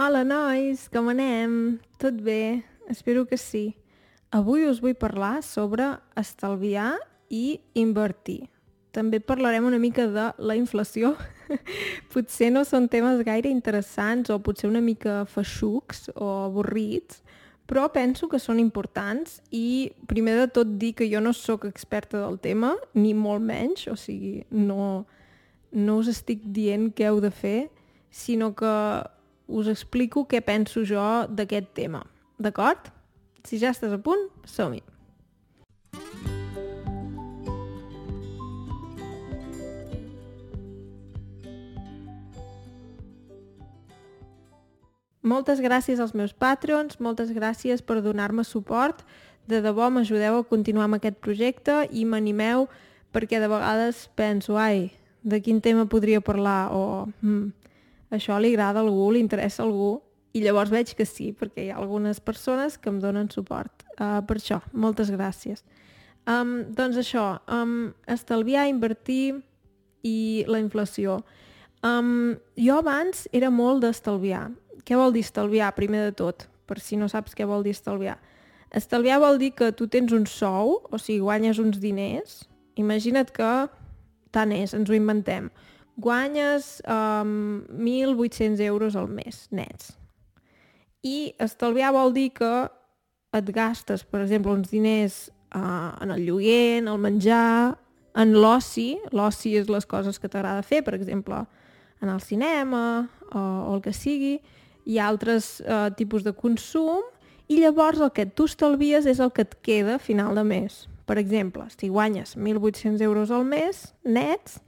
Hola, nois, com anem? Tot bé? Espero que sí. Avui us vull parlar sobre estalviar i invertir. També parlarem una mica de la inflació. potser no són temes gaire interessants o potser una mica feixucs o avorrits, però penso que són importants i primer de tot dir que jo no sóc experta del tema, ni molt menys, o sigui, no, no us estic dient què heu de fer, sinó que us explico què penso jo d'aquest tema. D'acord? Si ja estàs a punt, som-hi! Moltes gràcies als meus patrons, moltes gràcies per donar-me suport. De debò m'ajudeu a continuar amb aquest projecte i m'animeu perquè de vegades penso, ai, de quin tema podria parlar o hm, això li agrada a algú, li interessa a algú i llavors veig que sí, perquè hi ha algunes persones que em donen suport. Uh, per això, moltes gràcies. Um, doncs això, um, estalviar, invertir i la inflació. Um, jo abans era molt d'estalviar què vol dir estalviar, primer de tot? Per si no saps què vol dir estalviar. Estalviar vol dir que tu tens un sou, o sigui, guanyes uns diners. Imagina't que, tant és, ens ho inventem. Guanyes um, 1.800 euros al mes, nets. I estalviar vol dir que et gastes, per exemple, uns diners uh, en el lloguer, en el menjar, en l'oci. L'oci és les coses que t'agrada fer, per exemple, en el cinema o, o el que sigui, hi ha altres eh, tipus de consum i llavors el que tu estalvies és el que et queda a final de mes. Per exemple, si guanyes 1.800 euros al mes nets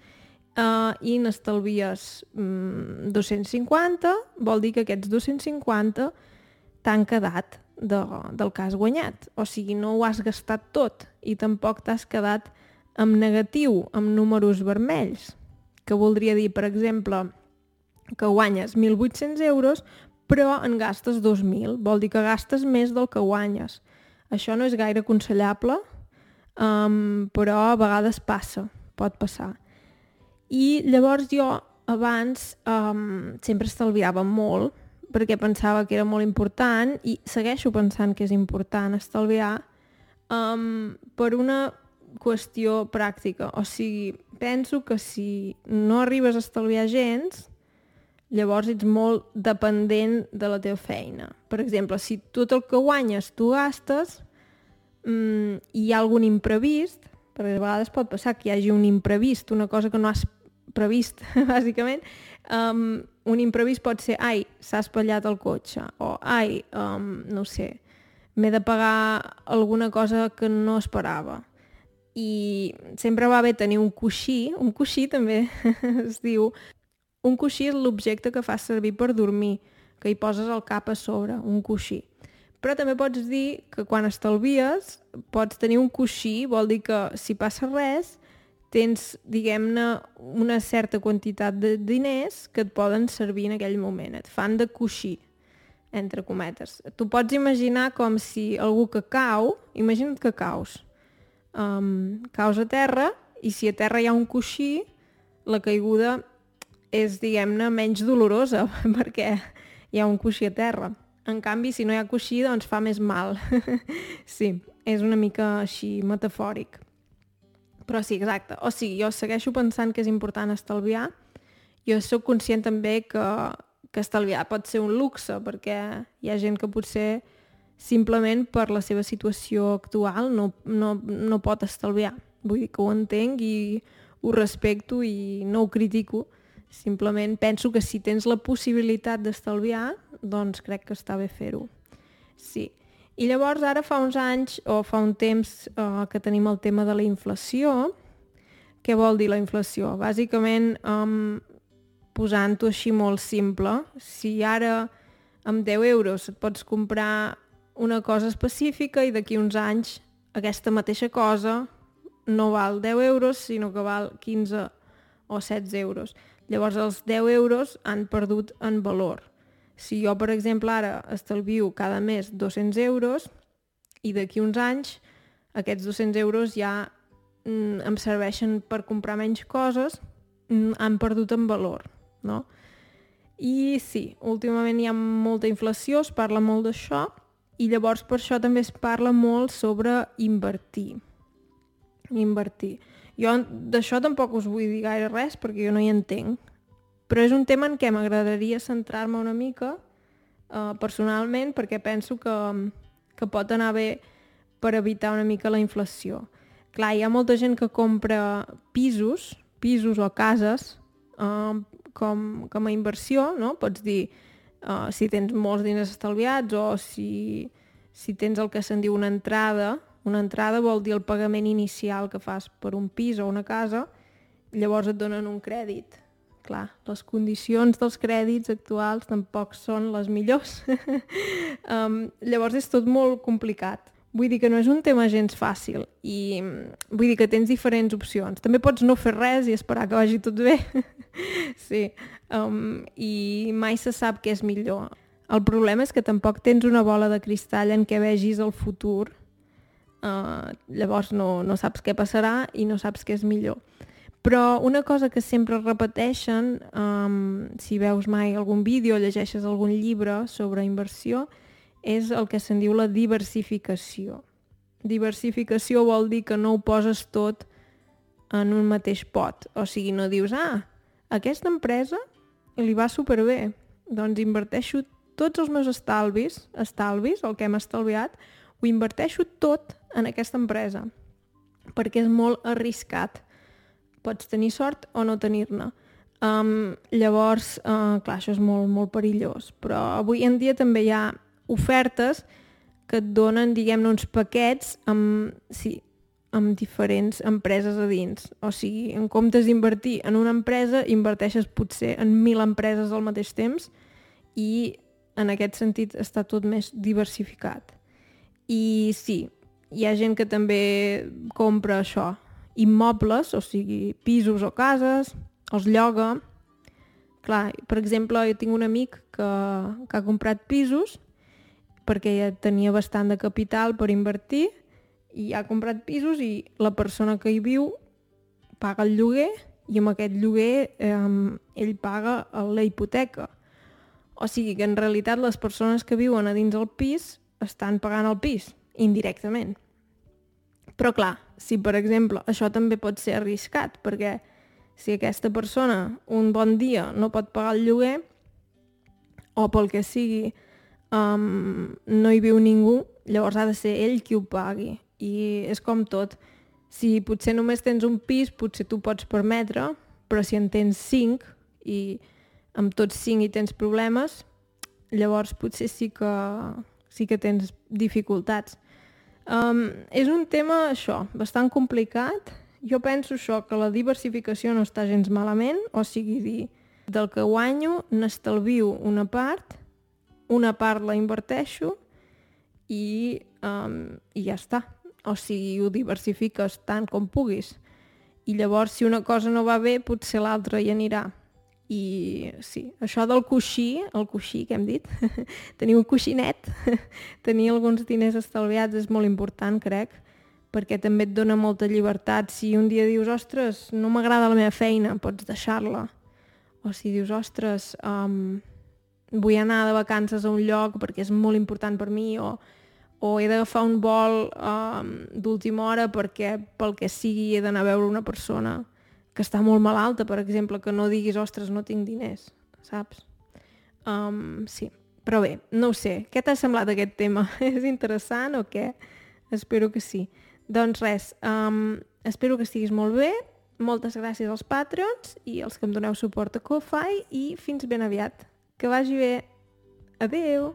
eh, i n'estalvies mm, 250, vol dir que aquests 250 t'han quedat de, del que has guanyat. O sigui, no ho has gastat tot i tampoc t'has quedat amb negatiu, amb números vermells, que voldria dir, per exemple, que guanyes 1.800 euros, però en gastes 2.000. Vol dir que gastes més del que guanyes. Això no és gaire aconsellable, um, però a vegades passa, pot passar. I llavors jo abans um, sempre estalviava molt, perquè pensava que era molt important i segueixo pensant que és important estalviar um, per una qüestió pràctica. O sigui, penso que si no arribes a estalviar gens, llavors ets molt dependent de la teva feina. Per exemple, si tot el que guanyes tu gastes mm, hi ha algun imprevist, perquè a vegades pot passar que hi hagi un imprevist, una cosa que no has previst, bàsicament, um, un imprevist pot ser, ai, s'ha espatllat el cotxe, o ai, um, no sé, m'he de pagar alguna cosa que no esperava. I sempre va bé tenir un coixí, un coixí també es diu, un coixí és l'objecte que fas servir per dormir, que hi poses el cap a sobre, un coixí. Però també pots dir que quan estalvies pots tenir un coixí, vol dir que si passa res tens, diguem-ne, una certa quantitat de diners que et poden servir en aquell moment. Et fan de coixí, entre cometes. Tu pots imaginar com si algú que cau, imagina't que caus, um, caus a terra i si a terra hi ha un coixí, la caiguda és, diguem-ne, menys dolorosa perquè hi ha un coixí a terra. En canvi, si no hi ha coixí, doncs fa més mal. sí, és una mica així metafòric. Però sí, exacte. O sigui, jo segueixo pensant que és important estalviar. Jo sóc conscient també que, que estalviar pot ser un luxe, perquè hi ha gent que potser simplement per la seva situació actual no, no, no pot estalviar. Vull dir que ho entenc i ho respecto i no ho critico, Simplement penso que si tens la possibilitat d'estalviar, doncs crec que està bé fer-ho. Sí. I llavors ara fa uns anys, o fa un temps eh, que tenim el tema de la inflació. Què vol dir la inflació? Bàsicament, um, posant-ho així molt simple, si ara amb 10 euros et pots comprar una cosa específica i d'aquí uns anys aquesta mateixa cosa no val 10 euros, sinó que val 15 o 16 euros. Llavors els 10 euros han perdut en valor. Si jo, per exemple, ara estalvio cada mes 200 euros i d'aquí uns anys aquests 200 euros ja mm, em serveixen per comprar menys coses, mm, han perdut en valor, no? I sí, últimament hi ha molta inflació, es parla molt d'això, i llavors per això també es parla molt sobre invertir. Invertir. Jo d'això tampoc us vull dir gaire res perquè jo no hi entenc. Però és un tema en què m'agradaria centrar-me una mica uh, personalment perquè penso que, que pot anar bé per evitar una mica la inflació. Clar, hi ha molta gent que compra pisos, pisos o cases uh, com, com a inversió, no? Pots dir, uh, si tens molts diners estalviats o si, si tens el que se'n diu una entrada, una entrada vol dir el pagament inicial que fas per un pis o una casa, llavors et donen un crèdit. Clar, les condicions dels crèdits actuals tampoc són les millors. um, llavors és tot molt complicat. Vull dir que no és un tema gens fàcil i vull dir que tens diferents opcions. També pots no fer res i esperar que vagi tot bé. sí, um, i mai se sap què és millor. El problema és que tampoc tens una bola de cristall en què vegis el futur. Uh, llavors no, no saps què passarà i no saps què és millor. Però una cosa que sempre repeteixen, um, si veus mai algun vídeo o llegeixes algun llibre sobre inversió, és el que se'n diu la diversificació. Diversificació vol dir que no ho poses tot en un mateix pot. O sigui, no dius, ah, aquesta empresa li va superbé, doncs inverteixo tots els meus estalvis, estalvis, el que hem estalviat, ho inverteixo tot en aquesta empresa, perquè és molt arriscat. Pots tenir sort o no tenir-ne. Um, llavors, uh, clar, això és molt, molt perillós, però avui en dia també hi ha ofertes que et donen, diguem-ne, uns paquets amb, sí, amb diferents empreses a dins. O sigui, en comptes d'invertir en una empresa, inverteixes potser en mil empreses al mateix temps i en aquest sentit està tot més diversificat. I sí, hi ha gent que també compra això, immobles, o sigui, pisos o cases, els lloga. Clar, per exemple, jo tinc un amic que, que ha comprat pisos perquè ja tenia bastant de capital per invertir i ha comprat pisos i la persona que hi viu paga el lloguer i amb aquest lloguer eh, ell paga la hipoteca. O sigui que en realitat les persones que viuen a dins el pis estan pagant el pis, indirectament. Però clar, si per exemple això també pot ser arriscat, perquè si aquesta persona un bon dia no pot pagar el lloguer, o pel que sigui um, no hi viu ningú, llavors ha de ser ell qui ho pagui. I és com tot. Si potser només tens un pis, potser tu pots permetre, però si en tens cinc i amb tots cinc hi tens problemes, llavors potser sí que, sí que tens dificultats. Um, és un tema, això, bastant complicat. Jo penso això, que la diversificació no està gens malament, o sigui, dir, del que guanyo n'estalvio una part una part la inverteixo i, um, i ja està. O sigui, ho diversifiques tant com puguis. I llavors, si una cosa no va bé, potser l'altra hi anirà. I sí, això del coixí, el coixí que hem dit, tenir un coixinet, tenir alguns diners estalviats és molt important, crec, perquè també et dona molta llibertat. Si un dia dius, ostres, no m'agrada la meva feina, pots deixar-la. O si dius, ostres, um, vull anar de vacances a un lloc perquè és molt important per mi o, o he d'agafar un vol um, d'última hora perquè pel que sigui he d'anar a veure una persona que està molt malalta, per exemple, que no diguis, ostres, no tinc diners, saps? Um, sí, però bé, no ho sé. Què t'ha semblat aquest tema? és interessant o què? Espero que sí. Doncs res, um, espero que estiguis molt bé, moltes gràcies als Patreons i als que em doneu suport a Ko-Fi i fins ben aviat. Que vagi bé. Adeu!